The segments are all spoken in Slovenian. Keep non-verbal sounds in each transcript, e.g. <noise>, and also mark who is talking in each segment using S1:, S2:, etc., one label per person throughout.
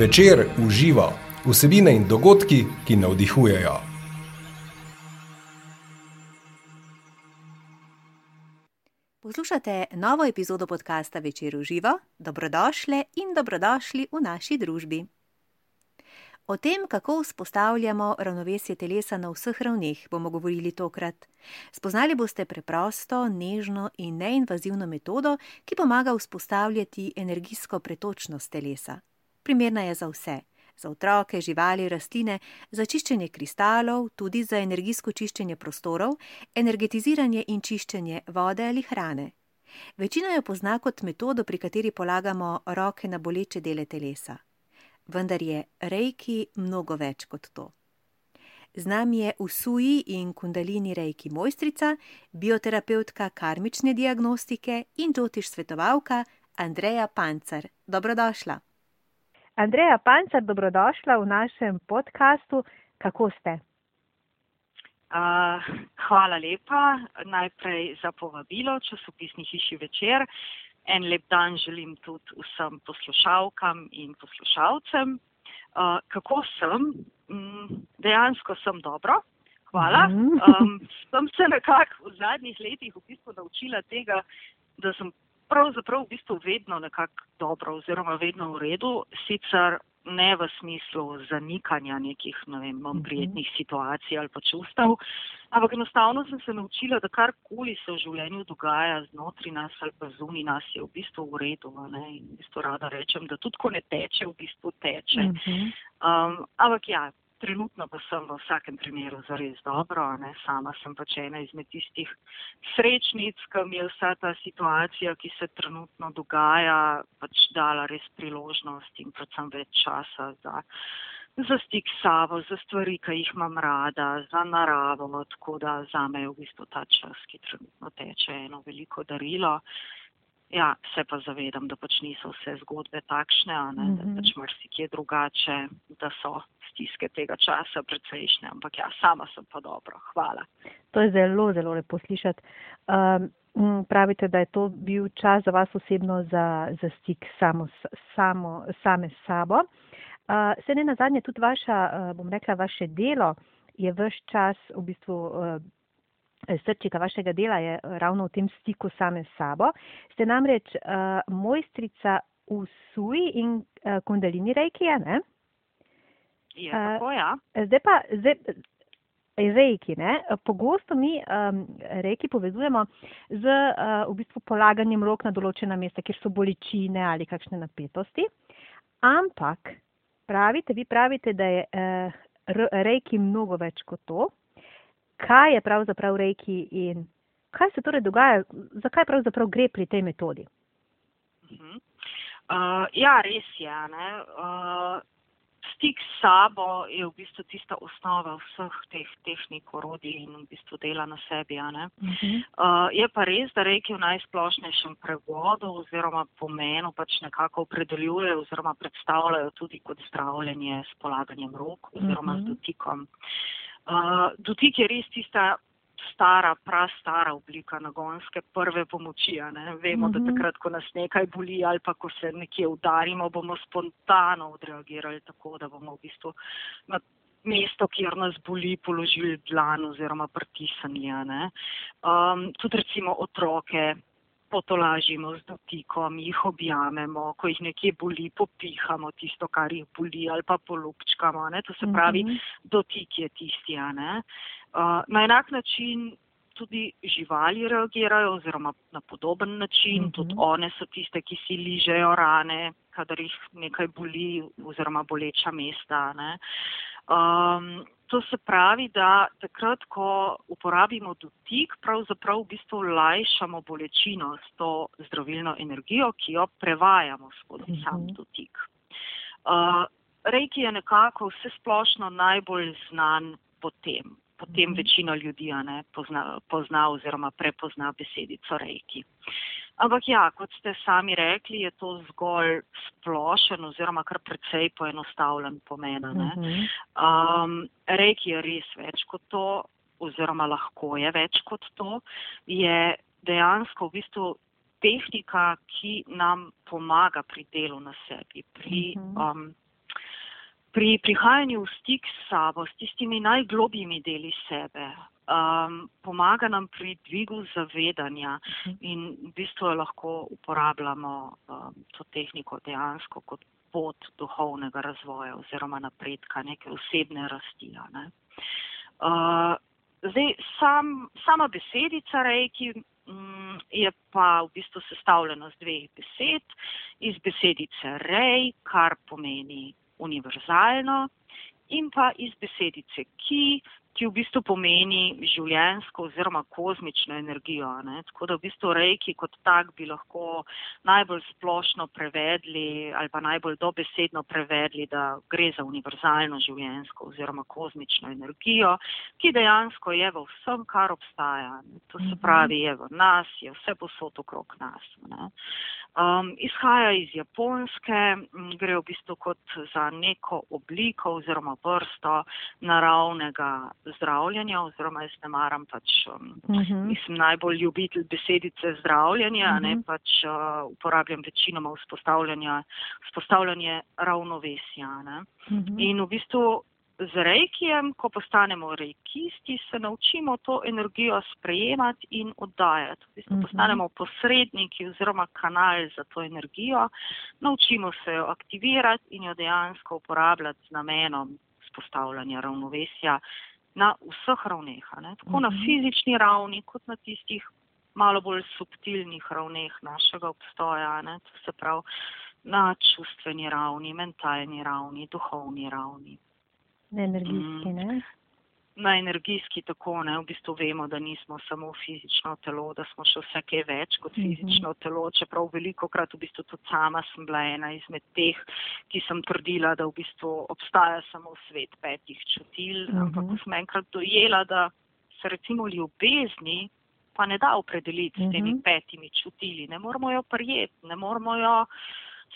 S1: Večer uživa vsebine in dogodki, ki navdihujejo.
S2: Poslušate novo epizodo podcasta Večer uživa, dobrodošle in dobrodošli v naši družbi. O tem, kako vzpostavljamo ravnovesje telesa na vseh ravneh, bomo govorili tokrat. Spoznali boste preprosto, nežno in neinvazivno metodo, ki pomaga vzpostavljati energijsko pretočnost telesa. Primerna je za vse: za otroke, živali, rastline, za čiščenje kristalov, tudi za energijsko čiščenje prostorov, energetiziranje in čiščenje vode ali hrane. Večina jo pozna kot metodo, pri kateri polagamo roke na boleče dele telesa vendar je reiki mnogo več kot to. Z nami je Usuji in Kundalini reiki mojstrica, bioterapeutka karmične diagnostike in džotiš svetovalka Andreja Pancer. Dobrodošla. Andreja Pancer, dobrodošla v našem podkastu. Kako ste?
S3: Uh, hvala lepa najprej za povabilo časopisni hiši večer. En lep dan želim tudi vsem poslušalkam in poslušalcem. Uh, kako sem? Mm, dejansko sem dobro. Hvala. Um, sem se nekako v zadnjih letih v bistvu naučila tega, da sem pravzaprav v bistvu vedno nekako dobro oziroma vedno v redu. Sicer ne v smislu zanikanja nekih, ne vem, manj prijetnih situacij ali pa čustev, ampak enostavno sem se naučila, da karkoli se v življenju dogaja znotraj nas ali pa zunaj nas je v bistvu v redu. Ne? In v bistvu rada rečem, da tudi ko ne teče, v bistvu teče. Um, ampak ja, trenutno pa sem v vsakem primeru zares dobro, ne? sama sem pač ena izmed tistih srečnic, kam je vsa ta situacija, ki se trenutno dogaja, pač dala res priložnost in predvsem več časa za, za stik s sabo, za stvari, ki jih imam rada, za naravo, tako da za me je v bistvu ta čas, ki trenutno teče, eno veliko darilo. Ja, se pa zavedam, da pač niso vse zgodbe takšne, ne, da
S2: Mhm.
S3: pač marsikje drugače, da so stiske tega časa precejšnje, ampak ja, sama sem pa dobro, hvala.
S2: To je zelo, zelo lepo slišati. Um, mm, pravite, da je to bil čas za vas osebno za, za stik samo, samo, same s sabo. Uh, se ne nazadnje tudi vaša, uh, bom rekla, vaše delo je vse čas v bistvu. Uh, Srčika vašega dela je ravno v tem stiku same s sabo. Ste namreč uh, mojstrica v suji in uh, kundalini reiki, a ne?
S3: Je
S2: Eh,
S3: tako, ja?
S2: Zdaj pa, zdaj, reiki, ne? Pogosto mi um, reiki povezujemo z uh, v bistvu polaganjem rok na določena mesta, kjer so bolečine ali kakšne napetosti. Ampak pravite, vi pravite, da je uh, reiki mnogo več kot to. Kaj je pravzaprav reiki in kaj se torej dogaja, zakaj pravzaprav gre pri tej metodi?
S3: Mhm. Uh, ja, res je. Ne? Uh, stik s sabo je v bistvu tista osnova vseh teh tehnik, orodij in v bistvu dela na sebi. a ne. Uh, je pa res, da reki v najsplošnejšem prevodu oziroma pomenu pač nekako opredeljujejo oziroma predstavljajo tudi kot zdravljenje s polaganjem rok oziroma
S2: Mhm.
S3: z dotikom. Uh, dotik je res tista stara, prastara oblika nagonske prve pomoči. Ne? Vemo,
S2: Mhm.
S3: da takrat, ko nas nekaj boli ali pa ko se nekje udarimo, bomo spontano odreagirali tako, da bomo v bistvu na mesto, kjer nas boli, položili dlan oziroma pritisnili. ne. Um, tudi recimo otroke potolažimo z dotikom, jih objamemo, ko jih nekje boli, popihamo tisto, kar jih boli ali pa polupčkamo. Ne? To se pravi,
S2: Mhm.
S3: dotik je tisti. Uh, na enak način tudi živali reagirajo oziroma na podoben način,
S2: Mhm.
S3: tudi one so tiste, ki si ližejo rane, kadar jih nekaj boli oziroma boleča mesta. Ne. Um, to se pravi, da takrat, ko uporabimo dotik, pravzaprav v bistvu lajšamo bolečino s to zdravilno energijo, ki jo prevajamo skozi
S2: Mhm.
S3: sam dotik. Uh, Reiki je nekako vse splošno najbolj znan po tem. Potem
S2: Mhm.
S3: večina ljudi ne, pozna, pozna oziroma prepozna besedico reiki. Ampak ja, kot ste sami rekli, je to zgolj splošen oziroma kar precej poenostavljen pomen. ne.
S2: Mhm.
S3: Um, reiki je res več kot to, oziroma lahko je več kot to, je dejansko v bistvu tehnika, ki nam pomaga pri delu na sebi, pri
S2: Mhm.
S3: um, pri prihajanju v stik s sabo, s tistimi najglobjimi deli sebe, um, pomaga nam pri dvigu zavedanja mhm. in v bistvu lahko uporabljamo um, to tehniko dejansko kot pot duhovnega razvoja oziroma napredka, neke osebne rasti. Ne. Uh, zdaj, sam, sama besedica rejki um, je pa v bistvu sestavljena z dveh besed, iz besedice rej, kar pomeni univerzalno, in pa iz besedice ki, ki v bistvu pomeni življensko oziroma kozmično energijo. Ne? Tako da v bistvu rejki kot tak bi lahko najbolj splošno prevedli ali pa najbolj dobesedno prevedli, da gre za univerzalno življensko oziroma kozmično energijo, ki dejansko je v vsem, kar obstaja. Ne? To se mhm. pravi, je v nas, je vse posod okrog nas. Ne? Um, izhaja iz japonske, gre v bistvu kot za neko obliko oziroma vrsto naravnega zdravljenja, oziroma jaz ne maram pač, um, uh mhm. -huh. mislim, najbolj ljubitelj besedice zdravljenja, uh -huh. ne mhm. pač uh, uporabljam večinoma vzpostavljanje ravnovesja. Uh mhm. -huh. In v bistvu z rejkijem, ko postanemo rejkisti, se naučimo to energijo sprejemati in oddajati. V bistvu postanemo posredniki oziroma kanal za to energijo, naučimo se jo aktivirati in jo dejansko uporabljati z namenom spostavljanja ravnovesja na vseh ravneh, tako na mhm. fizični ravni, kot na tistih malo bolj subtilnih ravneh našega obstoja, ne? to se pravi na čustveni ravni, mentalni ravni, duhovni ravni.
S2: Energijski, ne?
S3: Na energijski tako, ne, v bistvu vemo, da nismo samo fizično telo, da smo še vse kaj več kot mhm. fizično telo, čeprav veliko krat v bistvu tudi sama sem bila ena izmed teh, ki sem trdila, da v bistvu obstaja samo svet petih čutil, uh -huh. ampak ko sem enkrat dojela, da se recimo ljubezni pa ne da opredeliti uh -huh. s temi mhm. petimi čutili, ne moramo jo prijeti, ne moramo jo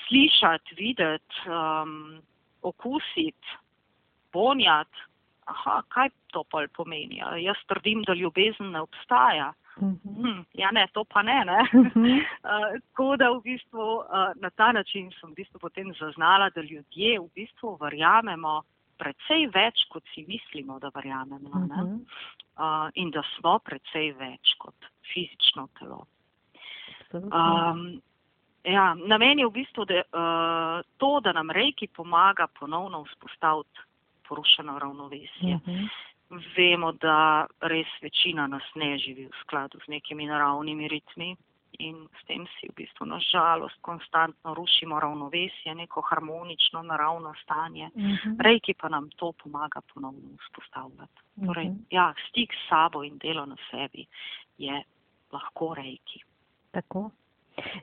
S3: slišati, videti, um, okusiti, bonjati aha, kaj to pol pomeni? Jaz trdim, da ljubezen ne obstaja. Mhm. Hm, ja, ne, to pa ne. ne? Mhm. <laughs> Tako da v bistvu na ta način sem v bistvu potem zaznala, da ljudje v bistvu verjamemo precej več, kot si mislimo, da verjamemo. Ne? Uh, in da smo precej več kot fizično telo. Um, ja, namen je v bistvu da, uh, to, da nam reki pomaga ponovno vzpostaviti porušeno ravnovesje. Uh mhm. -huh. Vemo, da res večina nas ne živi v skladu z nekimi naravnimi ritmi in s tem si v bistvu nažalost konstantno rušimo ravnovesje, neko harmonično naravno stanje. Uh mhm. -huh. Rejki pa nam to pomaga ponovno vzpostavljati. Uh -huh. Torej, mhm. ja, stik s sabo in delo na sebi je lahko rejki.
S2: Tako.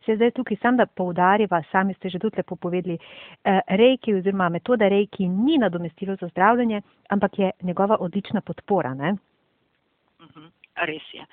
S2: Se zdaj tukaj sam, da poudarjava, sami ste že tudi lepo povedali, eh, rejki oziroma metoda rejki ni nadomestilo za zdravljenje, ampak je njegova odlična podpora. Ne?
S3: Mhm, res je.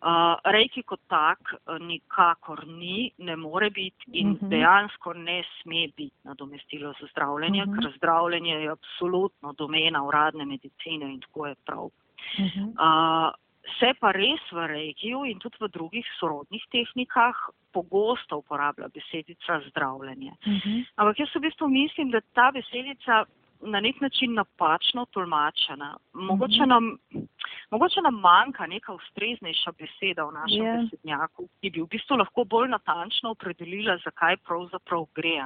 S3: Uh, rejki kot tak uh, nikakor ni, ne more biti in uh mhm. -huh. dejansko ne sme biti nadomestilo za zdravljenje, uh mhm. -huh. ker zdravljenje je absolutno domena uradne medicine in tako je prav. Uh -huh. Se pa res v regiju in tudi v drugih sorodnih tehnikah pogosto uporablja besedica zdravljenje. Uh mhm. -huh. Ampak jaz v bistvu mislim, da ta besedica na nek način napačno tolmačena. Mogoče, uh mhm. -huh. nam, mogoče nam manjka neka ustreznejša beseda v našem yeah. Ja. besednjaku, ki bi v bistvu lahko bolj natančno opredelila, zakaj pravzaprav gre.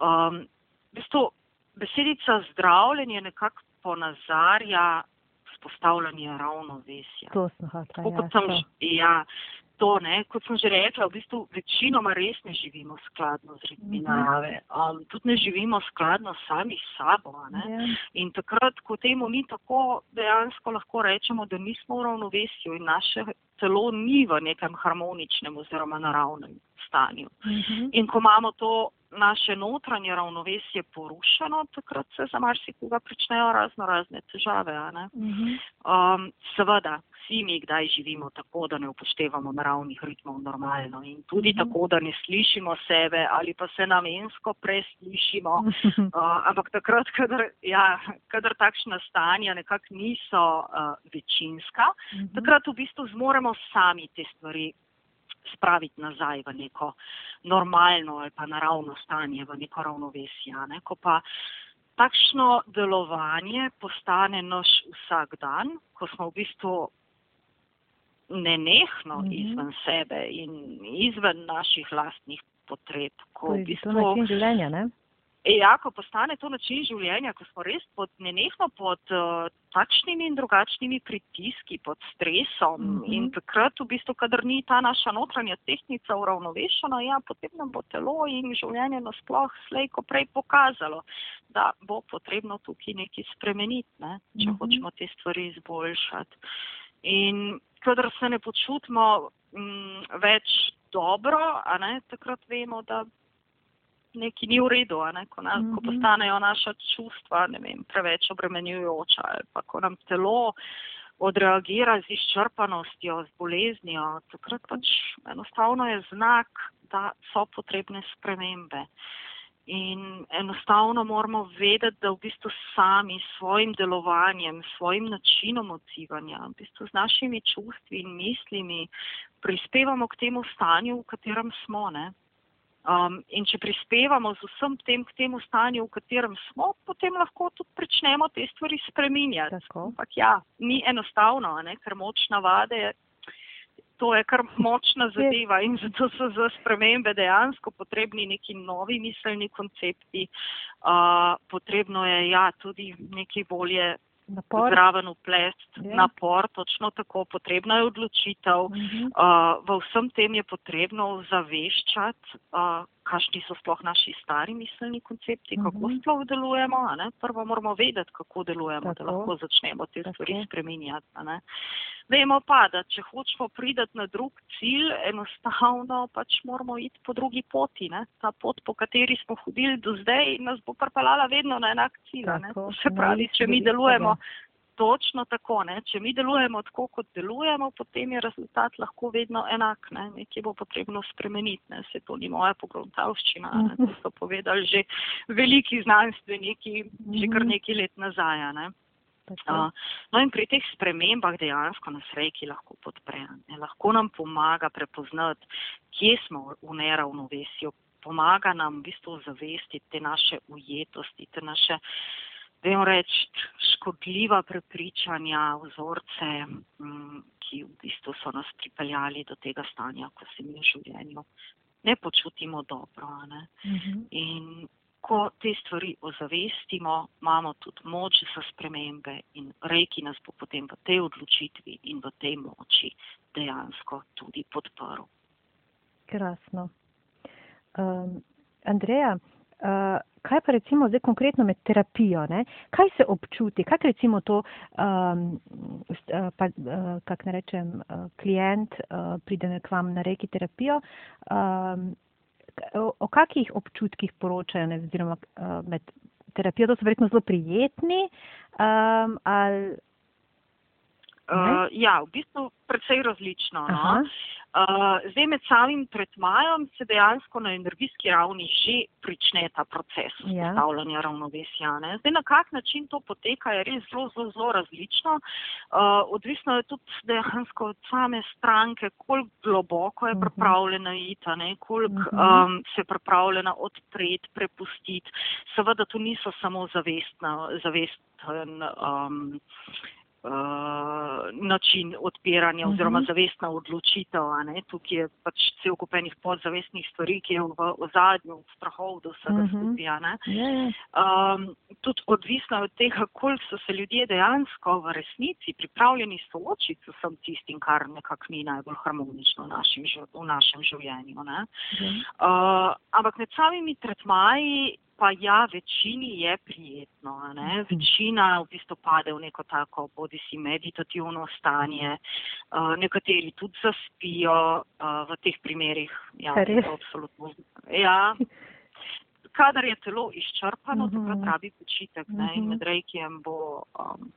S3: Um, v bistvu besedica zdravljenje nekako ponazarja vzpostavljanje ravnovesja.
S2: To sem hotel.
S3: Ja, to, ne, kot sem že rekla, v bistvu večinoma res ne živimo skladno z ritmi mhm. narave. Um, tudi ne živimo skladno sami s sabo. Ja. In takrat, ko temu ni tako, dejansko lahko rečemo, da nismo v ravnovesju in naše telo ni v nekem harmoničnem oziroma naravnem stanju. Mhm. In ko imamo to naše notranje ravnovesje porušeno, takrat se za marsikoga pričnejo razno razne težave. Mhm. Um, seveda, vsi mi kdaj živimo tako, da ne upoštevamo naravnih ritmov normalno in tudi mhm. tako, da ne slišimo sebe ali pa se namensko preslišimo. <laughs> Uh, ampak takrat, kadar, ja, kadar takšna stanja nekako niso uh, večinska, mhm. takrat v bistvu zmoremo sami te stvari spraviti nazaj v neko normalno ali pa naravno stanje, v neko ravnovesje. Ne? Ko pa takšno delovanje postane naš vsak dan, ko smo v bistvu nenehno mm -hmm. izven sebe in izven naših lastnih potreb.
S2: Ko v bistvu, to je način življenja, ne?
S3: Ja, ko postane to način življenja, ko smo res pod, nenehno pod uh, takšnimi in drugačnimi pritiski, pod stresom mm -hmm. in takrat, v bistvu, kadar ni ta naša notranja tehnika uravnovešena, ja, potem nam bo telo in življenje nasploh slejko prej pokazalo, da bo potrebno tukaj nekaj spremeniti, ne, če mm -hmm. hočemo te stvari izboljšati. In kadar se ne počutimo mm, več dobro, ne, takrat vemo, da nekaj ni v redu, ne, ko, na, mm -hmm. ko mhm. postanejo naša čustva vem, preveč obremenjujoča ali pa ko nam telo odreagira z izčrpanostjo, z boleznijo, takrat pač enostavno je znak, da so potrebne spremembe. In enostavno moramo vedeti, da v bistvu sami s svojim delovanjem, s svojim načinom odzivanja, v bistvu z našimi čustvi in mislimi prispevamo k temu stanju, v katerem smo. Ne? Um, in če prispevamo z vsem tem k temu stanju, v katerem smo, potem lahko tudi pričnemo te stvari spreminjati. Ampak ja, ni enostavno, ne? ker moč navade, to je kar močna <laughs> zadeva in zato so za spremembe dejansko potrebni neki novi miselni koncepti. Uh, potrebno je ja tudi neki volje napor. zraven uplest, yeah. Ja. napor, točno tako, potrebna je odločitev. Uh -huh. uh, v vsem tem je potrebno zaveščati, uh, kakšni so sploh naši stari miselni koncepti, uh -huh. kako mhm. sploh delujemo. Prvo moramo vedeti, kako delujemo, tako. da lahko začnemo te stvari spreminjati. Vemo pa, da če hočemo pridati na drug cilj, enostavno pač moramo iti po drugi poti. Ne? Ta pot, po kateri smo hodili do zdaj, nas bo pripeljala vedno na enak cilj. Se pravi, če mi delujemo točno tako. Ne? Če mi delujemo tako, kot delujemo, potem je rezultat lahko vedno enak. Ne? Nekje bo potrebno spremeniti. Ne? Se to ni moja pogruntavščina. To so povedali že veliki znanstveniki, že kar mhm. nekaj let nazaj. Ne? Uh, no in pri teh spremembah dejansko nas reki lahko podpre. Ne? Lahko nam pomaga prepoznati, kje smo v neravnovesju. Pomaga nam v bistvu zavesti te naše ujetosti, te naše uh, vem reči, škodljiva prepričanja, vzorce, mm, ki v bistvu so nas pripeljali do tega stanja, ko se mi v življenju ne počutimo dobro. Ne? Uh mhm. -huh. In ko te stvari ozavestimo, imamo tudi moč za spremembe in reki nas bo potem v tej odločitvi in v tej moči dejansko tudi podprl.
S2: Krasno. Um, Andreja, uh, kaj pa recimo zdaj konkretno med terapijo, ne? kaj se občuti, kak recimo to, um, pa, uh, kak ne rečem, uh, klient uh, pride k vam na reki terapijo, um, o, o kakih občutkih poročajo, ne, oziroma uh, med terapijo, to so verjetno zelo prijetni, um, ali
S3: Uh, ja, v bistvu precej različno. No? Uh, zdaj med samim tretmajem se dejansko na energijski ravni že prične ta proces ja. vzpostavljanja ravnovesja. Ne? Zdaj na kak način to poteka je res zelo, zelo, zelo različno. Uh, odvisno je tudi dejansko od same stranke, koliko globoko je mhm. pripravljena iti, koliko mhm. um, se je pripravljena odpreti, prepustiti. Seveda tu niso samo zavestna, zavesten. Um, uh, način odpiranja uh -huh. oziroma mhm. zavestna odločitev. Tukaj je pač cel kup enih podzavestnih stvari, ki je v ozadju strahov do vsega uh mhm. -huh. skupija. Yeah. Ja. Um, tudi odvisno od tega, koliko so se ljudje dejansko v resnici pripravljeni soočiti s vsem tistim, kar nekako ni najbolj harmonično v našem, v našem življenju. Uh -huh. uh, ampak med samimi tretmaji pa ja, večini je prijetno. Ne? Mhm. Večina v bistvu pade v neko tako bodi si meditativno stanje, uh, nekateri tudi zaspijo uh, v teh primerih. Ja, absolutno. Ja. Kadar je telo izčrpano, uh -huh. takrat rabi počitek uh -huh. in mhm. med rejkijem bo. Um,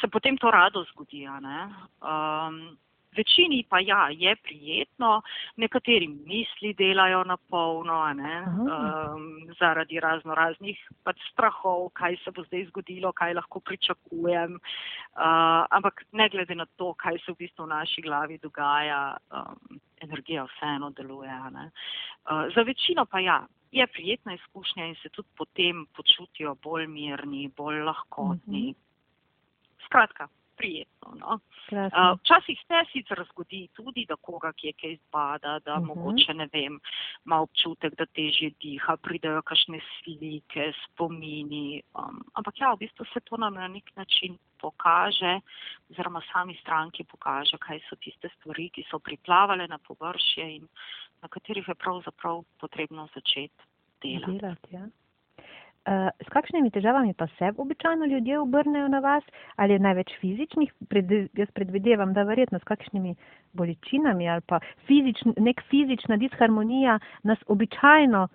S3: Se potem to rado zgodi. Um, Večini pa ja, je prijetno, nekateri misli delajo na polno, um, zaradi razno raznih pač strahov, kaj se bo zdaj zgodilo, kaj lahko pričakujem. Uh, ampak ne glede na to, kaj se v bistvu v naši glavi dogaja, um, energija vseeno deluje. Uh, za večino pa ja, je prijetna izkušnja in se tudi potem počutijo bolj mirni, bolj lahkotni. Mm -hmm. Skratka, prijetno. No? Uh, včasih se sicer zgodi tudi, da koga kje kaj zbada, da uh mhm. -huh. mogoče ne vem, ima občutek, da težje diha, pridejo kakšne slike, spomini. Um, ampak ja, v bistvu se to nam na nek način pokaže, oziroma sami stranki pokaže, kaj so tiste stvari, ki so priplavale na površje in na katerih je pravzaprav potrebno začeti delati. delati ja.
S2: Uh, s kakšnimi težavami pa se običajno ljudje obrnejo na vas, ali je največ fizičnih, pred, jaz predvidevam, da verjetno s kakšnimi bolečinami ali pa fizičn, nek fizična disharmonija nas običajno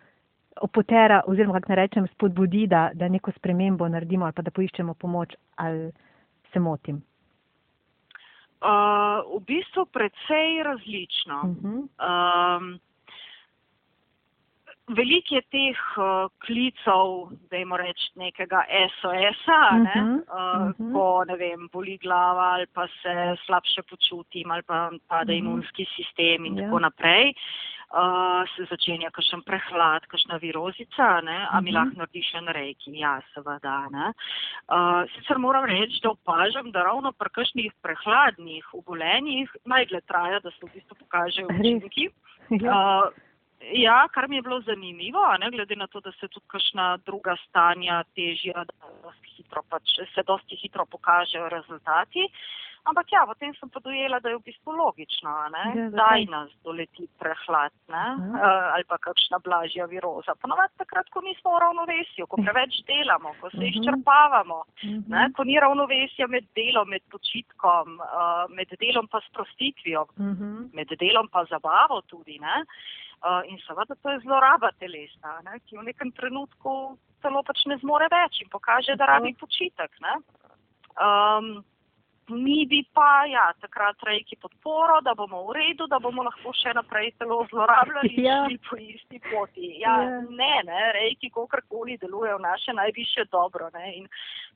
S2: opotera oziroma, kako ne rečem, spodbudi, da, da neko spremembo naredimo ali pa da poiščemo pomoč ali se motim.
S3: Uh, v bistvu predvsej različno. Uh -huh. um, Veliko je teh uh, klicev, da jim reč nekega SOS-a, ne? uh -huh, uh, uh -huh. ko ne vem, boli glava ali pa se slabše počutim ali pa pade uh -huh. imunski sistem in. Ja. tako naprej. Uh, se začenja kakšen prehlad, kakšna virozica, ne? a mi uh -huh. lahko narediš en reki, ja, seveda. Ne? Uh, sicer moram reči, da opažam, da ravno pri kakšnih prehladnih obolenjih najdlje traja, da se v bistvu pokažejo učinki. Uh, Ja, kar mi je bilo zanimivo, ne, glede na to, da se tudi kakšna druga stanja težja, da dosti hitro pač, se dosti hitro pokažejo rezultati. Ampak ja, potem sem pa dojela, da je v bistvu logično, ja, da nas doleti prehlad ne, uh, ali pa kakšna blažja viroza. Ponovadi takrat, ko nismo v ravnovesju, ko preveč delamo, ko se izčrpavamo, uh -huh. ne, ko ni ravnovesja med delom, med počitkom, uh, med delom pa sprostitvijo, uh. -huh. med delom pa zabavo tudi. Ne. Uh, in seveda to je zloraba telesa, ne, ki v nekem trenutku celo pač ne zmore več in pokaže, da rabi počitek. Um, mi bi pa ja, takrat rejki podporo, da bomo v redu, da bomo lahko še naprej telo zlorabljali ja. po isti poti. Ja, ja. Ne, ne, rejki kakorkoli delujejo v naše najviše dobro ne, in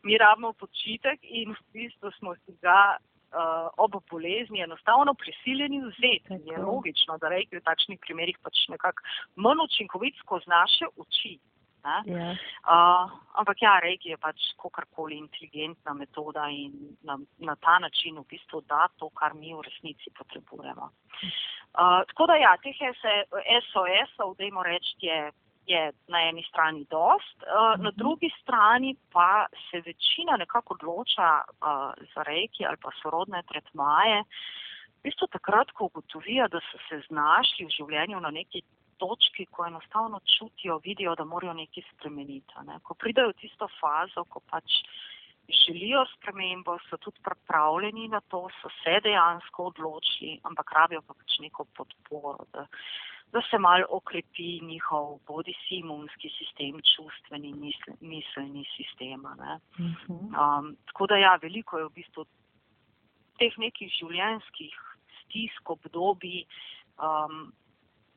S3: mi rabimo počitek in v bistvu smo si ga uh, ob bolezni enostavno prisiljeni vzeti. Je logično, da reki v takšnih primerih pač nekako manj učinkovit skozi naše oči. Yeah. Ja. Uh, ampak ja, reki je pač kakorkoli inteligentna metoda in na, na ta način v bistvu da to, kar mi v resnici potrebujemo. Uh, tako da ja, teh SOS-ov, dajmo reči, je je na eni strani dost, uh, na drugi strani pa se večina nekako odloča uh, za reki ali pa sorodne tretmaje. V bistvu takrat, ko ugotovijo, da so se znašli v življenju na neki točki, ko enostavno čutijo, vidijo, da morajo nekaj spremeniti. Ne? Ko pridajo v tisto fazo, ko pač želijo spremembo, so tudi pripravljeni na to, so se dejansko odločili, ampak rabijo pa pač neko podporo. Da, da se mal okrepi njihov bodi si imunski sistem, čustveni, misl, miselni sistem. Mhm. Um, tako da ja, veliko je v bistvu teh nekih življenjskih stisk, obdobij, um,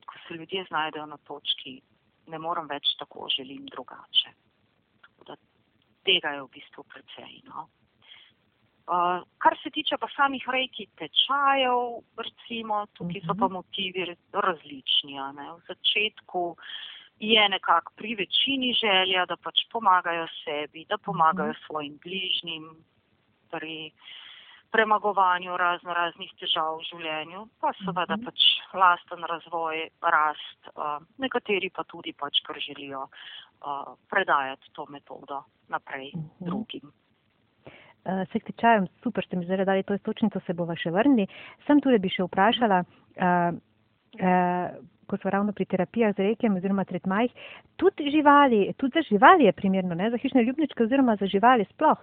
S3: ko se ljudje znajdejo na točki, ne morem več tako, želim drugače. Tega je v bistvu precej. No? Uh, kar se tiče pa samih rejki tečajev, recimo, tukaj so pa mhm. motivi različni. V začetku je nekako pri večini želja, da pač pomagajo sebi, da pomagajo mhm. svojim bližnjim pri premagovanju razno raznih težav v življenju, pa seveda mhm. pač lasten razvoj, rast, uh, nekateri pa tudi pač, ker želijo uh, predajati to metodo naprej drugim.
S2: Uh, se k tečajem, super ste mi zdaj dali to istočnico, se bova še vrnili. Sem tudi bi še vprašala, uh, uh, ko smo ravno pri terapijah z rekem oziroma tretmajih, tudi živali, tudi za živali je primerno, ne? za hišne ljubničke oziroma za živali sploh.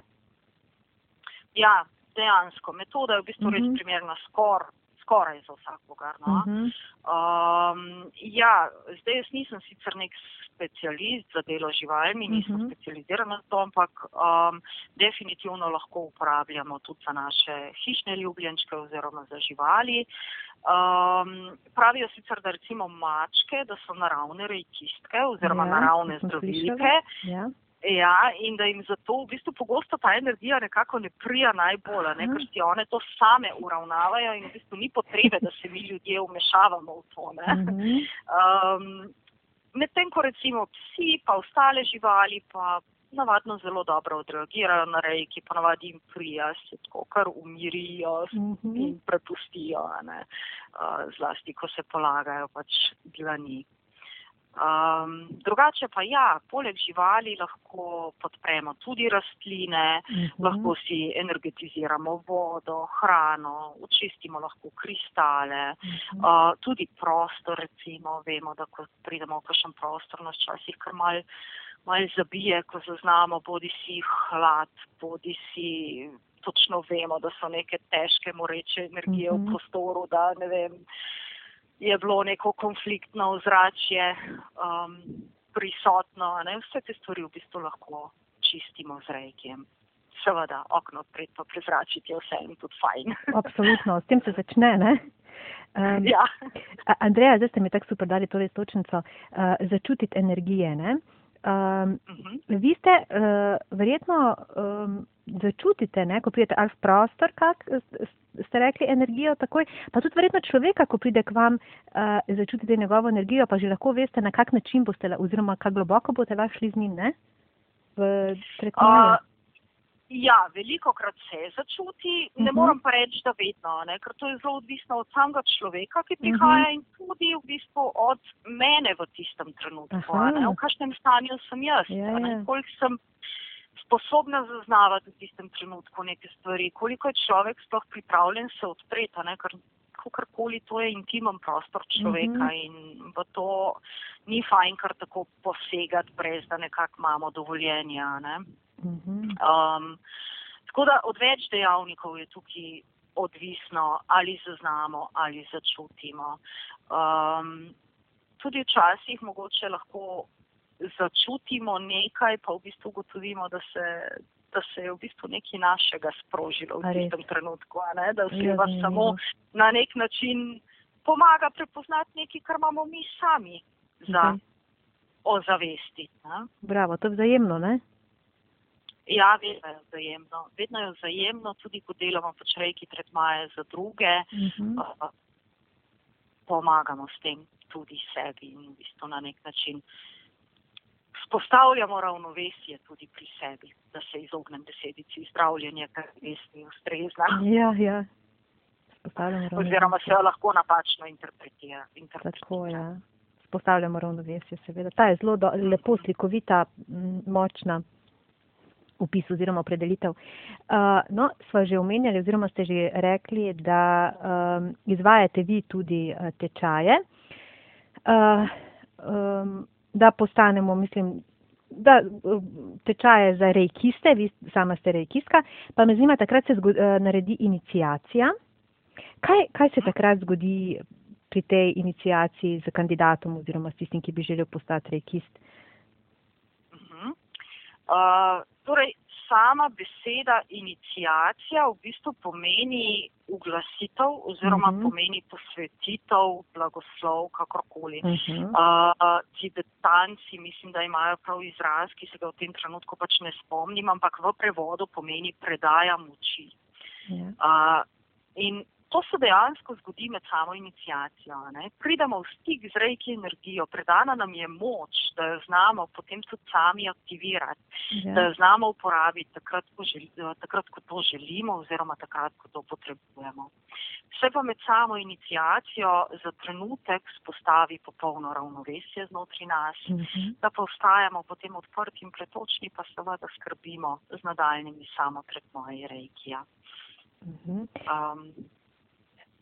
S3: Ja, dejansko. Metoda je v bistvu uh -huh. res mhm. primerna skoraj skoraj za vsakogar. No? Uh -huh. um, ja, zdaj jaz nisem sicer nek specialist za delo živalmi, nisem uh -huh. specializirana za to, ampak um, definitivno lahko uporabljamo tudi za naše hišne ljubljenčke oziroma za živali. Um, pravijo sicer, da recimo mačke, da so naravne rejkistke oziroma ja, naravne zdravilke. Ja. Ja, in da jim zato v bistvu pogosto ta energija nekako ne prija najbolj, ne, ker si one to same uravnavajo in v bistvu ni potrebe, da se mi ljudje umešavamo v to. Um, Medtem ko recimo psi pa ostale živali pa navadno zelo dobro odreagirajo na rej, ki pa navadi jim prija, se tako kar umirijo mm -hmm. in prepustijo, uh, zlasti ko se polagajo pač dlani. Um, drugače pa ja, poleg živali lahko podpremo tudi rastline, uh mhm. -huh. lahko si energetiziramo vodo, hrano, očistimo lahko kristale, uh -huh. uh, tudi prostor recimo, vemo, da ko pridemo v kakšen prostor, nas časih kar mal, mal zabije, ko zaznamo bodi si hlad, bodi si točno vemo, da so neke težke moreče energije uh -huh. v mhm. prostoru, da ne vem je bilo neko konfliktno ozračje um, prisotno. Ne? Vse te stvari v bistvu lahko čistimo z rejkiem. Seveda, okno odpreti pa prezračiti je vse in tudi fajn. <laughs>
S2: Absolutno, s tem se začne. Ne? Um,
S3: ja.
S2: Andreja, zdaj ste mi tako super dali to istočnico, uh, začutiti energije. Um, uh -huh. Vi ste uh, verjetno um, začutite, ne, ko pridete ali v prostor, kak, ste rekli, energijo takoj, pa tudi verjetno človeka, ko pride k vam, uh, začutite njegovo energijo, pa že lahko veste, na kak način boste, oziroma kako globoko boste lahko šli z njim, ne? V
S3: uh, ja, veliko krat se začuti, ne uh mhm. -huh. moram pa reči, da vedno, ne? ker to je zelo odvisno od samega človeka, ki prihaja uh mhm. -huh. in tudi v bistvu od mene v tistem trenutku, v kakšnem stanju sem jaz, ja, ja. koliko sem sposobna zaznavati v tistem trenutku neke stvari, koliko je človek sploh pripravljen se odpreti, ker kakorkoli to je intimen prostor človeka mm -hmm. in v to ni fajn kar tako posegati, brez da nekako imamo dovoljenja. Ne? Mm -hmm. um, tako da od več dejavnikov je tukaj odvisno, ali zaznamo ali začutimo. Um, tudi včasih mogoče lahko začutimo nekaj, pa v bistvu ugotovimo, da se, da se je v bistvu nekaj našega sprožilo v tistem trenutku, da se vas samo na nek način pomaga prepoznati nekaj, kar imamo mi sami za okay. ozavesti. Ne?
S2: Bravo, to je vzajemno, ne?
S3: Ja, vedno je vzajemno. Vedno je vzajemno, tudi ko delamo pač reki tretmaje za druge, uh -huh. uh, pomagamo s tem tudi sebi in v bistvu na nek način spostavljamo ravnovesje tudi pri sebi, da se izognem besedici zdravljenje, kar res ni ustrezna.
S2: Ja, ja.
S3: Oziroma se jo lahko napačno interpretira.
S2: Tako, ja. Spostavljamo ravnovesje, seveda. Ta je zelo do, lepo slikovita, močna upis oziroma opredelitev. Uh, no, sva že omenjali oziroma ste že rekli, da um, izvajate vi tudi uh, tečaje. Uh, um, da postanemo, mislim, da tečaje za rejkiste, vi sama ste rejkistka, pa me zanima, takrat se zgodi, uh, naredi inicijacija. Kaj, kaj se takrat zgodi pri tej inicijaciji z kandidatom oziroma s tistim, ki bi želel postati rejkist?
S3: Uh -huh. uh, torej, sama beseda inicijacija v bistvu pomeni uglasitev oziroma uh mhm. -huh. pomeni posvetitev, blagoslov, kakorkoli. Uh -huh. uh, tibetanci mislim, da imajo prav izraz, ki se ga v tem trenutku pač ne spomnim, ampak v prevodu pomeni predaja moči. Yeah. Ja. Uh, in to se dejansko zgodi med samo inicijacijo. Ne? Pridemo v stik z rejki energijo, predana nam je moč, da jo znamo potem tudi sami aktivirati, ja. da jo znamo uporabiti takrat ko, želi, takrat, ko to želimo oziroma takrat, ko to potrebujemo. Vse pa med samo inicijacijo za trenutek spostavi popolno ravnovesje znotraj nas, uh mhm. -huh. da pa ostajamo potem odprti in pretočni, pa seveda skrbimo z nadaljnimi samotretmoji rejkija. Uh -huh. um,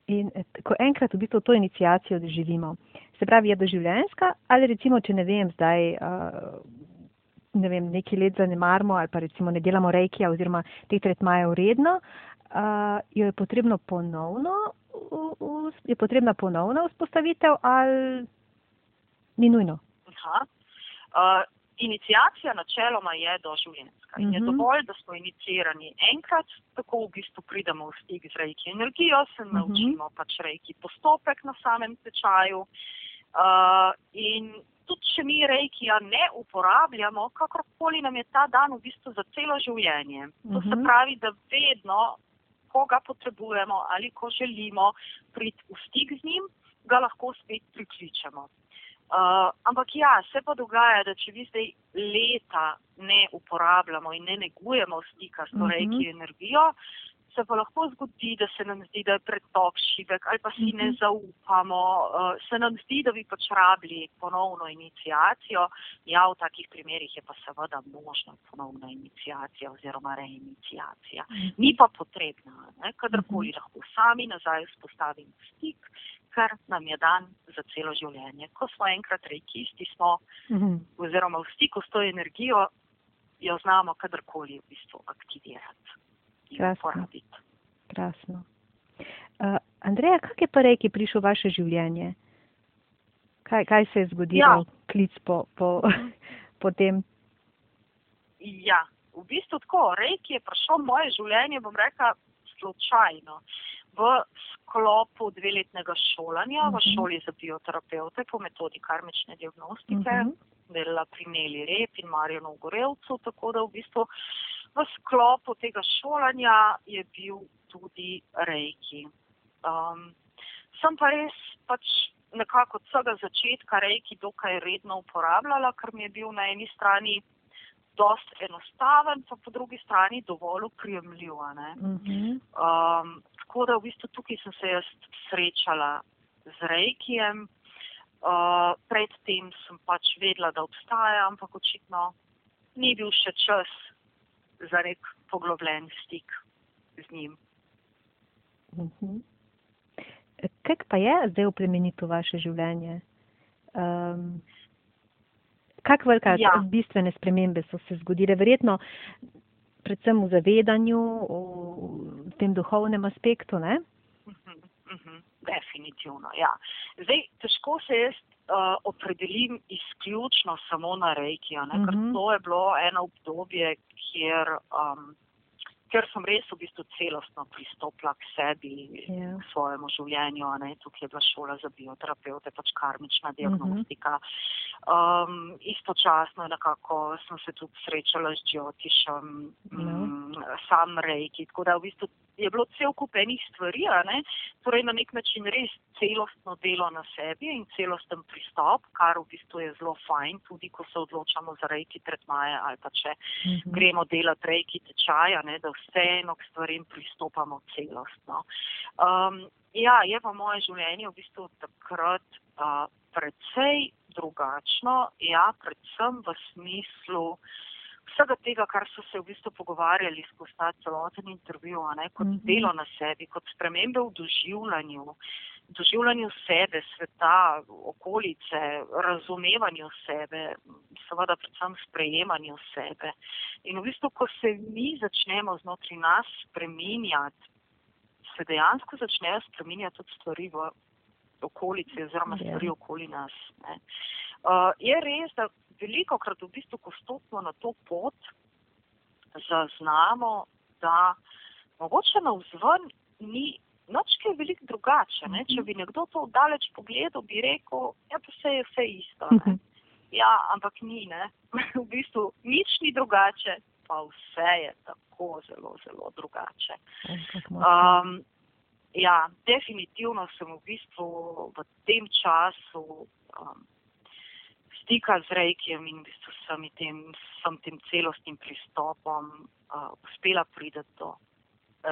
S2: In eh, ko enkrat v bistvu to inicijacijo doživimo, se pravi, je doživljenjska ali recimo, če ne vem, zdaj uh, ne vem, nekaj let zanemarmo ali pa recimo ne delamo rejkija oziroma te tretmaje uredno, uh, jo je potrebno ponovno, je potrebna ponovna vzpostavitev ali ni nujno?
S3: Aha. Uh, Inicijacija načeloma je doživljenjska in je mhm. dovolj, da smo inicirani enkrat, tako v bistvu pridemo v stik z rejki energijo, se mhm. naučimo pač rejki postopek na samem tečaju. Uh, in tudi, če mi rejkija ne uporabljamo, kakorkoli nam je ta dan v bistvu za celo življenje. To se mhm. pravi, da vedno, ko ga potrebujemo ali ko želimo priti v stik z njim, ga lahko spet prikličemo. Uh, ampak ja, se pa dogaja, da če vi zdaj leta ne uporabljamo in ne negujemo stika s to
S2: Mhm.
S3: rejki energijo, se pa lahko zgodi, da se nam zdi, da je pretok šibek ali pa si ne
S2: Mhm.
S3: zaupamo, uh, se nam zdi, da bi pač rabili ponovno inicijacijo. Ja, v takih primerih je pa seveda možna ponovna inicijacija oziroma reinicijacija. Ni pa potrebna, ne? kadarkoli lahko sami nazaj vzpostavimo stik, ker nam je dan za celo življenje. Ko smo enkrat rejkisti, smo
S2: Mhm.
S3: oziroma v stiku s to energijo, jo znamo kadarkoli v bistvu aktivirati in
S2: Krasno.
S3: uporabiti.
S2: Krasno. Uh, Andreja, kak je pa reki prišel v vaše življenje? Kaj, kaj se je zgodilo,
S3: Ja.
S2: klic po, po, <laughs> po tem?
S3: Ja, v bistvu tako, rejk je prišel v moje življenje, bom rekla, slučajno. V sklopu dveletnega šolanja v
S2: Mhm.
S3: šoli za bioterapeute po metodi karmične diagnostike,
S2: Mhm.
S3: delala pri Neli Rep in Marjanu Gorevcu, tako da v bistvu v sklopu tega šolanja je bil tudi rejki. Um, sem pa res pač nekako od vsega začetka rejki dokaj redno uporabljala, ker mi je bil na eni strani dost enostaven, pa po drugi strani dovolj uprijemljiv. a ne.
S2: Mhm.
S3: Um, tako da v bistvu tukaj sem se jaz srečala z Reikijem. Uh, predtem sem pač vedela, da obstaja, ampak očitno ni bil še čas za nek poglobljen stik z njim.
S2: Mhm. Kaj pa je zdaj oplemenito vaše življenje? Um, kak velika
S3: Ja.
S2: bistvene spremembe so se zgodile? Verjetno predvsem v zavedanju, v tem duhovnem aspektu, ne?
S3: Mhm, mhm, Definitivno, ja. Zdaj, težko se jaz uh, opredelim izključno samo na rejki, a ne, ker
S2: Mhm.
S3: to je bilo eno obdobje, kjer, um, kjer sem res v bistvu celostno pristopila k sebi,
S2: Ja.
S3: k svojemu življenju. Ne. Tukaj je bila šola za bioterapeute, pač karmična diagnostika. Um, istočasno nekako sem se tudi srečala z Džotišem, mm, sam rejki, tako da v bistvu je bilo cel kup enih stvari, ne, torej na nek način res celostno delo na sebi in celosten pristop, kar v bistvu je zelo fajn, tudi ko se odločamo za rejki tretmaje ali pa če
S2: Mhm.
S3: gremo delati rejki tečaja, ne, da vseeno k stvarem pristopamo celostno. Um, ja, je pa moje življenje v bistvu takrat uh, precej drugačno, ja, predvsem v smislu vsega tega, kar so se v bistvu pogovarjali skozi ta celoten intervju, a ne, kot
S2: Mhm.
S3: delo na sebi, kot spremembe v doživljanju, doživljanju sebe, sveta, okolice, razumevanju sebe, seveda predvsem sprejemanju sebe. In v bistvu, ko se mi začnemo znotraj nas spreminjati, se dejansko začnejo spreminjati tudi stvari v okolici oziroma
S2: Ja.
S3: stvari okoli nas. Ne. Uh, je res, da veliko krat v bistvu, ko stopimo na to pot, zaznamo, da mogoče na vzven ni nič kaj veliko drugače. Ne? Če bi nekdo to daleč pogledal, bi rekel, ja, pa vse je vse isto. Ne? Ja, ampak ni, ne. <laughs> v bistvu nič ni drugače, pa vse je tako zelo, zelo drugače. Um, ja, definitivno sem v bistvu v tem času um, stika z Reikijem in v bistvu sem tem, sem tem celostnim pristopom uh, uspela priti do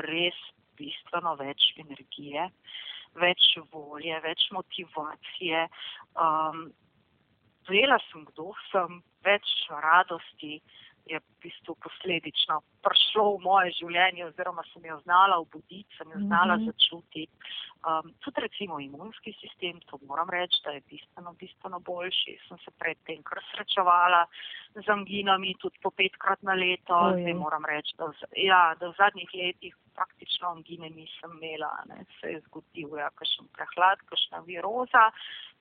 S3: res bistveno več energije, več volje, več motivacije. Um, Zela sem, kdo sem, več radosti je v bistvu posledično prišlo v moje življenje oziroma sem jo znala obuditi, sem jo znala
S2: Mhm.
S3: začutiti. Um, tudi recimo imunski sistem, to moram reči, da je bistveno, bistveno boljši. Sem se predtem kar srečevala z anginami tudi po petkrat na leto.
S2: Ojej.
S3: Zdaj moram reči, da, v ja, da v zadnjih letih praktično angine nisem imela. Ne. Se je zgodil, ja, kakšen prehlad, kakšna viroza.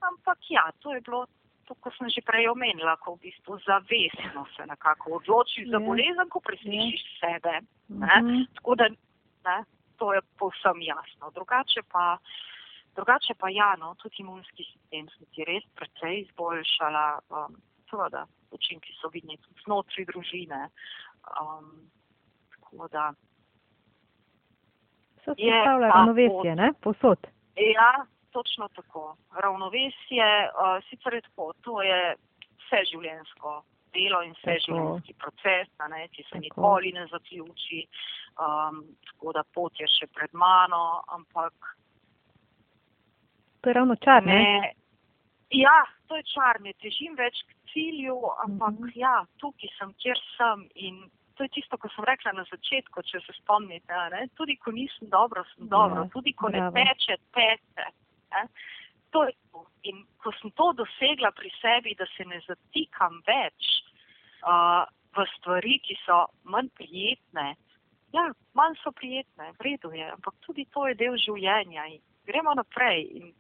S3: Ampak ja, to je bilo to, kot sem že prej omenila, ko v bistvu zavestno se nekako odločiš za
S2: Ja.
S3: bolezen, ko preslišiš sebe. Ne?
S2: Mhm.
S3: Tako da ne, to je povsem jasno. Drugače pa, drugače pa ja, no, tudi imunski sistem sem ti res precej izboljšala. Um, seveda, učinki so vidni tudi znotraj družine. Um, tako da,
S2: Se
S3: Je
S2: vzpostavlja
S3: pa
S2: ravnovesje, ne? Posod.
S3: ja, točno tako. Ravnovesje, uh, sicer je tako, to je vse življensko delo in vse življenjski proces, ne, ki se tako. nikoli ne zaključi, um, tako da pot je še pred mano, ampak.
S2: To je ravno čar, ne? ne?
S3: Ja, to je čar, ne težim več k cilju, ampak mm -hmm. ja, tukaj sem, kjer sem in to je tisto, ko sem rekla na začetku, če se spomnite. Ne? Tudi ko nisem dobro, sem dobro, ja, tudi ko ne teče, teče. To je to. In ko sem to dosegla pri sebi, da se ne zatikam več uh, v stvari, ki so manj prijetne. Ja, manj so prijetne, v redu je, ampak tudi to je del življenja in gremo naprej. In,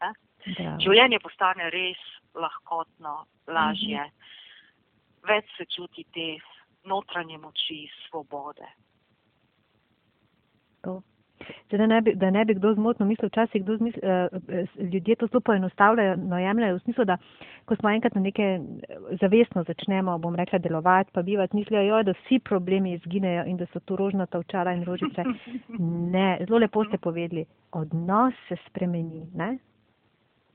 S3: ja. Življenje postane res lahkotno, lažje, mhm. več se čuti te notranje moči, svobode.
S2: To. Da ne, bi, da ne bi kdo zmotno mislil, včasih kdo zmisl, eh, ljudje to zelo poenostavljajo, no jemljajo v smislu, da ko smo enkrat na neke eh, zavestno začnemo, bom rekla, delovati, pa bivati, mislijo, jo, da vsi problemi izginejo in da so tu rožnata očala in rožice. Ne, zelo lepo ste povedali, odnos se spremeni, ne?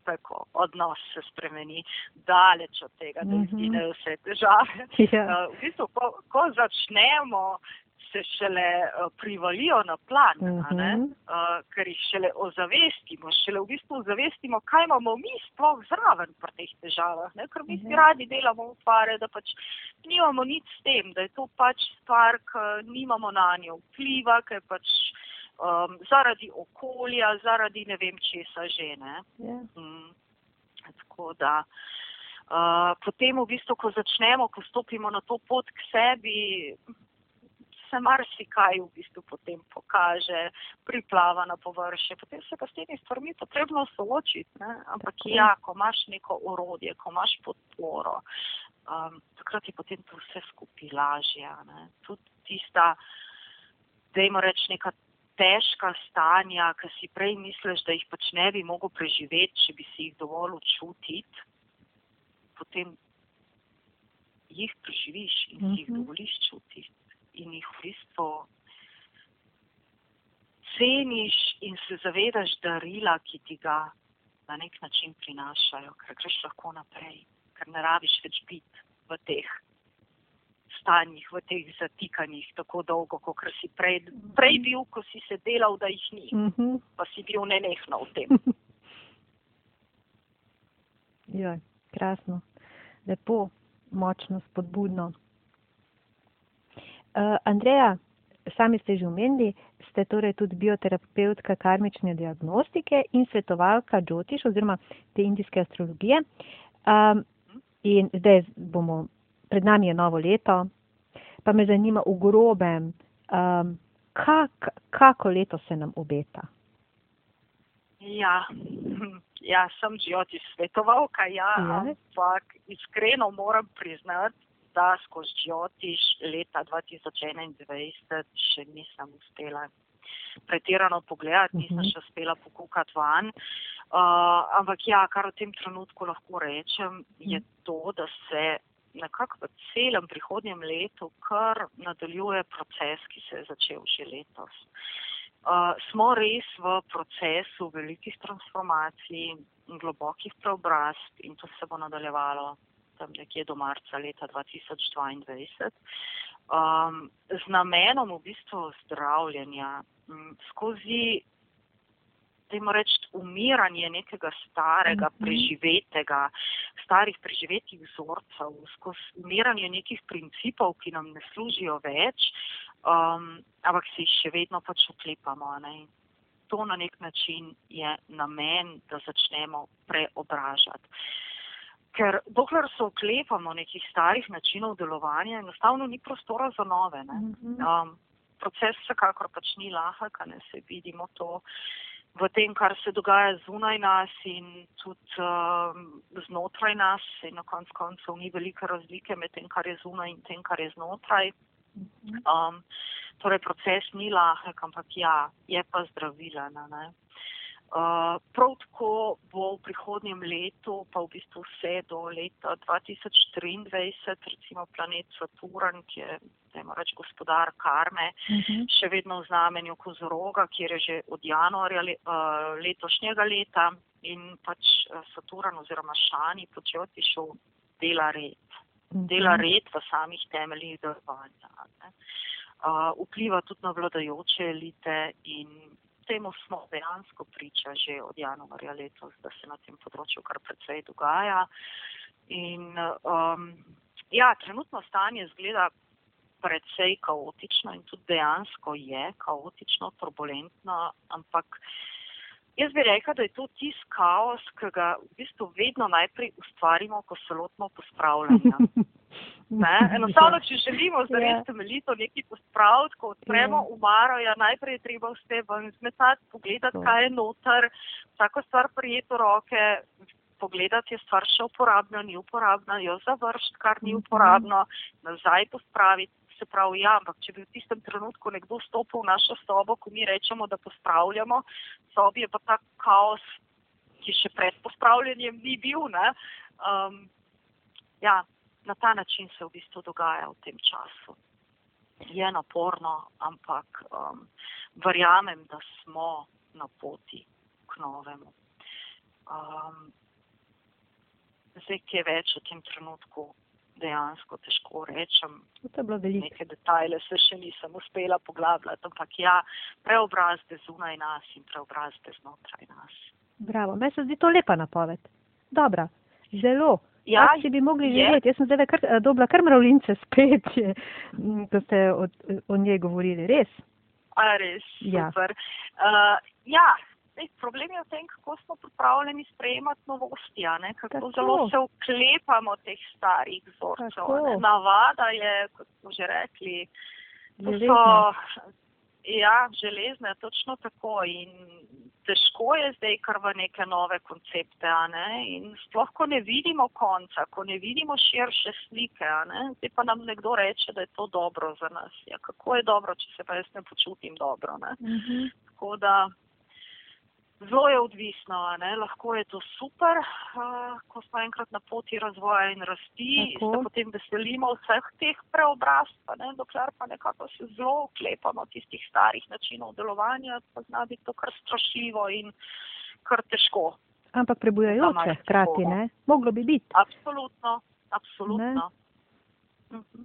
S3: tako, odnos se spremeni, daleč od tega, da mhm. izginejo vse težave. Ja. Uh, v bistvu, ko, ko začnemo, se šele uh, privalijo na plan, uh -huh. uh, ker jih šele ozavestimo, šele v bistvu ozavestimo, kaj imamo mi sploh zraven pri teh težavah, ne? ker mi uh -huh. si radi delamo upare, da pač nimamo nič s tem, da je to pač stvar, ki nimamo na njo vpliva, ker pač um, zaradi okolja, zaradi ne vem česa žene. Yeah. Ja. Mm. Tako da uh, potem v bistvu, ko začnemo, ko stopimo na to pot k sebi, se marsikaj v bistvu potem pokaže, priplava na površje, potem se pa s temi stvarmi potrebno soočiti. Ne? Ampak okay. ja, ko imaš neko orodje, ko imaš podporo, um, takrat je potem to vse skupaj lažje. Tudi tista, da jim reč neka težka stanja, ki si prej misliš, da jih pač ne bi mogel preživeti, če bi si jih dovolj čutiti, potem jih preživiš in si jih mhm. dovoliš čutiti in jih v bistvu ceniš in se zavedaš darila, ki ti ga na nek način prinašajo, ker greš lahko naprej, ker ne rabiš več biti v teh stanjih, v teh zatikanjih, tako dolgo, kot si prej, prej bil, ko si se delal, da jih ni, uh mhm. -huh. pa si bil nenehno v tem. <laughs>
S2: Ja, krasno, lepo, močno, spodbudno. Uh, Andreja, sami ste že omenili, ste torej tudi bioterapeutka karmične diagnostike in svetovalka Džotiš oziroma te indijske astrologije. Um, in zdaj bomo pred nami je novo leto, pa me zanima v grobem, um, kak, kako leto se nam obeta.
S3: Ja, <laughs> ja sem že od izsvetovalka, ja, ja, ampak iskreno moram priznati, da skozi životiš leta 2021 še nisem uspela pretirano pogledati, nisem mhm. -huh. še uspela pokukati van. Uh, ampak ja, kar v tem trenutku lahko rečem, je mhm. to, da se nekako v celem prihodnjem letu kar nadaljuje proces, ki se je začel že letos. Uh, smo res v procesu velikih transformacij in globokih preobrazb in to se bo nadaljevalo tam nekje do marca leta 2022. Um, z namenom v bistvu zdravljenja m, skozi temu reči, umiranje nekega starega, mhm. preživetega, starih preživetih vzorcev, skozi umiranje nekih principov, ki nam ne služijo več, um, ampak se jih še vedno pač oklepamo. Ne? To na nek način je namen, da začnemo preobražati. Ker dokler se oklepamo nekih starih načinov delovanja, enostavno ni prostora za nove. Mhm. Um, proces vsekakor pač ni lahek, ne se vidimo to v tem, kar se dogaja zunaj nas in tudi uh, znotraj nas. In na konc koncev ni velike razlike med tem, kar je zunaj in tem, kar je znotraj. Um, torej, proces ni lahek, ampak ja, je pa zdravilen. Uh, prav tako bo v prihodnjem letu, pa v bistvu vse do leta 2023, recimo planet Saturn, ki je dajmo reči, gospodar karme, uh
S2: Mhm.
S3: -huh. še vedno v znamenju kozoroga, kjer je že od januarja le, uh, letošnjega leta in pač uh, Saturn oziroma Šani početi šel dela red.
S2: Mhm.
S3: Dela red v samih temeljih delovanja. Uh, vpliva tudi na vladajoče elite in temu smo dejansko priča že od januarja letos, da se na tem področju kar precej dogaja. In um, ja, trenutno stanje zgleda precej kaotično in tudi dejansko je kaotično, turbulentno, ampak jaz bi rekla, da je to tisti kaos, ki ga v bistvu vedno najprej ustvarimo, ko se lotimo pospravljanja. <laughs> Ne? <laughs> Enostavno, če želimo zares
S2: Ja.
S3: temeljito nekaj pospraviti, ko odpremo
S2: Ja.
S3: umaro, ja, najprej je treba vse ven zmetati, pogledati, kaj je noter, vsako stvar prijeti v roke, pogledati, je stvar še uporabna, ni uporabna, jo završiti, kar ni
S2: Mhm.
S3: uporabno, nazaj pospraviti. Se pravi, ja, ampak če bi v tistem trenutku nekdo stopil v našo sobo, ko mi rečemo, da pospravljamo, sobi je pa ta kaos, ki še pred pospravljanjem ni bil. Ne? Um, ja, na ta način se v bistvu dogaja v tem času. Je naporno, ampak um, verjamem, da smo na poti k novemu. Um, zdaj, kaj več v tem trenutku dejansko težko rečem.
S2: Je.
S3: Neke detajle se še nisem uspela poglabljati, ampak ja, preobrazbe zunaj nas in preobrazbe znotraj nas.
S2: Bravo, meni se zdi to lepa napoved. Dobra, zelo.
S3: Ja,
S2: Akci bi mogli
S3: je.
S2: živeti. Jaz sem zdaj kar, eh, dobila kar mravljince <laughs> spet, če, m, ko ste o, o njej govorili. Res?
S3: A res,
S2: Ja.
S3: super. Uh, ja, zdaj, problem je v tem, kako smo pripravljeni sprejemati novosti, kako
S2: Tako.
S3: zelo se uklepamo teh starih vzorcev. Navada je, kot smo že rekli, to so ja, železne, točno tako. In težko je zdaj kar v neke nove koncepte, a ne? In sploh, ko ne vidimo konca, ko ne vidimo širše slike, ne? Zdaj pa nam nekdo reče, da je to dobro za nas. Ja, kako je dobro, če se pa jaz ne počutim dobro, ne?
S2: Mhm.
S3: Tako da zelo je odvisno, ne? lahko je to super, uh, ko smo enkrat na poti razvoja in rasti,
S2: Tako.
S3: se potem veselimo vseh teh preobrazb, ne? dokler pa nekako se zelo oklepamo tistih starih načinov delovanja, pa zna biti to kar strašljivo in kar težko.
S2: Ampak prebujajoče hkrati, ne? Moglo bi biti.
S3: Absolutno, absolutno. Mhm.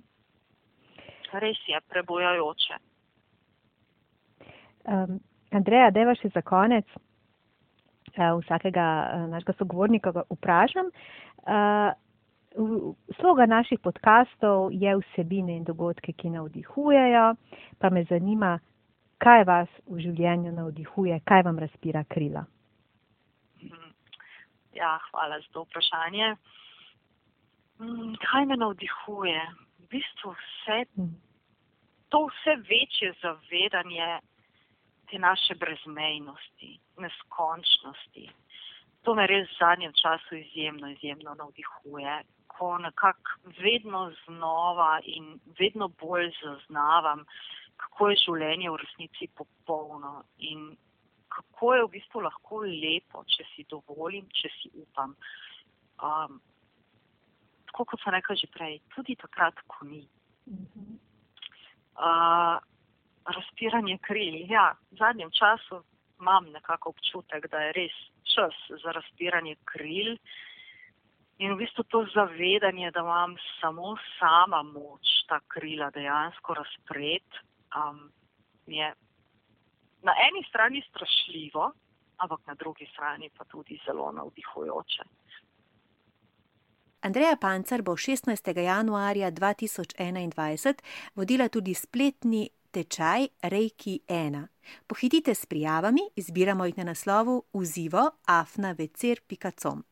S3: Res je prebujajoče.
S2: Um, Andreja, deva še za konec vsakega uh, našega sogovornika vprašam. V- sloga naših podkastov je vsebine in dogodke, ki navdihujejo, pa me zanima, kaj vas v življenju navdihuje, kaj vam razpira krila.
S3: Mhm. Ja, hvala za to vprašanje. Mm, Kaj me navdihuje? V bistvu vse,
S2: Mm.
S3: to vse večje zavedanje te naše brezmejnosti, neskončnosti. To me res v zadnjem času izjemno, izjemno navdihuje, ko nekako vedno znova in vedno bolj zaznavam, kako je življenje v resnici popolno in kako je v bistvu lahko lepo, če si dovolim, če si upam. Um, tako kot sem rekla že prej, tudi takrat, ko ni. Uh, razpiranje kril. Ja, v zadnjem času imam nekako občutek, da je res čas za razpiranje kril. In v bistvu to zavedanje, da imam samo sama moč ta krila dejansko razpret, um, je na eni strani strašljivo, ampak na drugi strani pa tudi zelo navdihujoče.
S2: Andreja Pancar bo 16. januarja 2021 vodila tudi spletni tečaj Reiki 1. Pohitite s prijavami, izbiramo jih na naslovu uzivo afnavecer.com.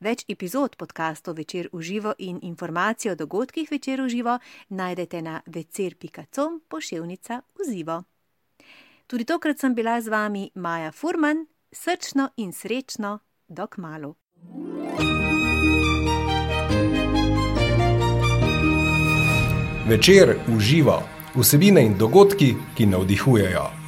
S2: Več epizod podkastov Večer v živo in informacije o dogodkih Večer v živo najdete na vecer.com pošiljka uzivo. Tudi tokrat sem bila z vami Maja Furman, srčno in srečno, dok malo.
S1: Večer uživa vsebine in dogodki, ki navdihujejo.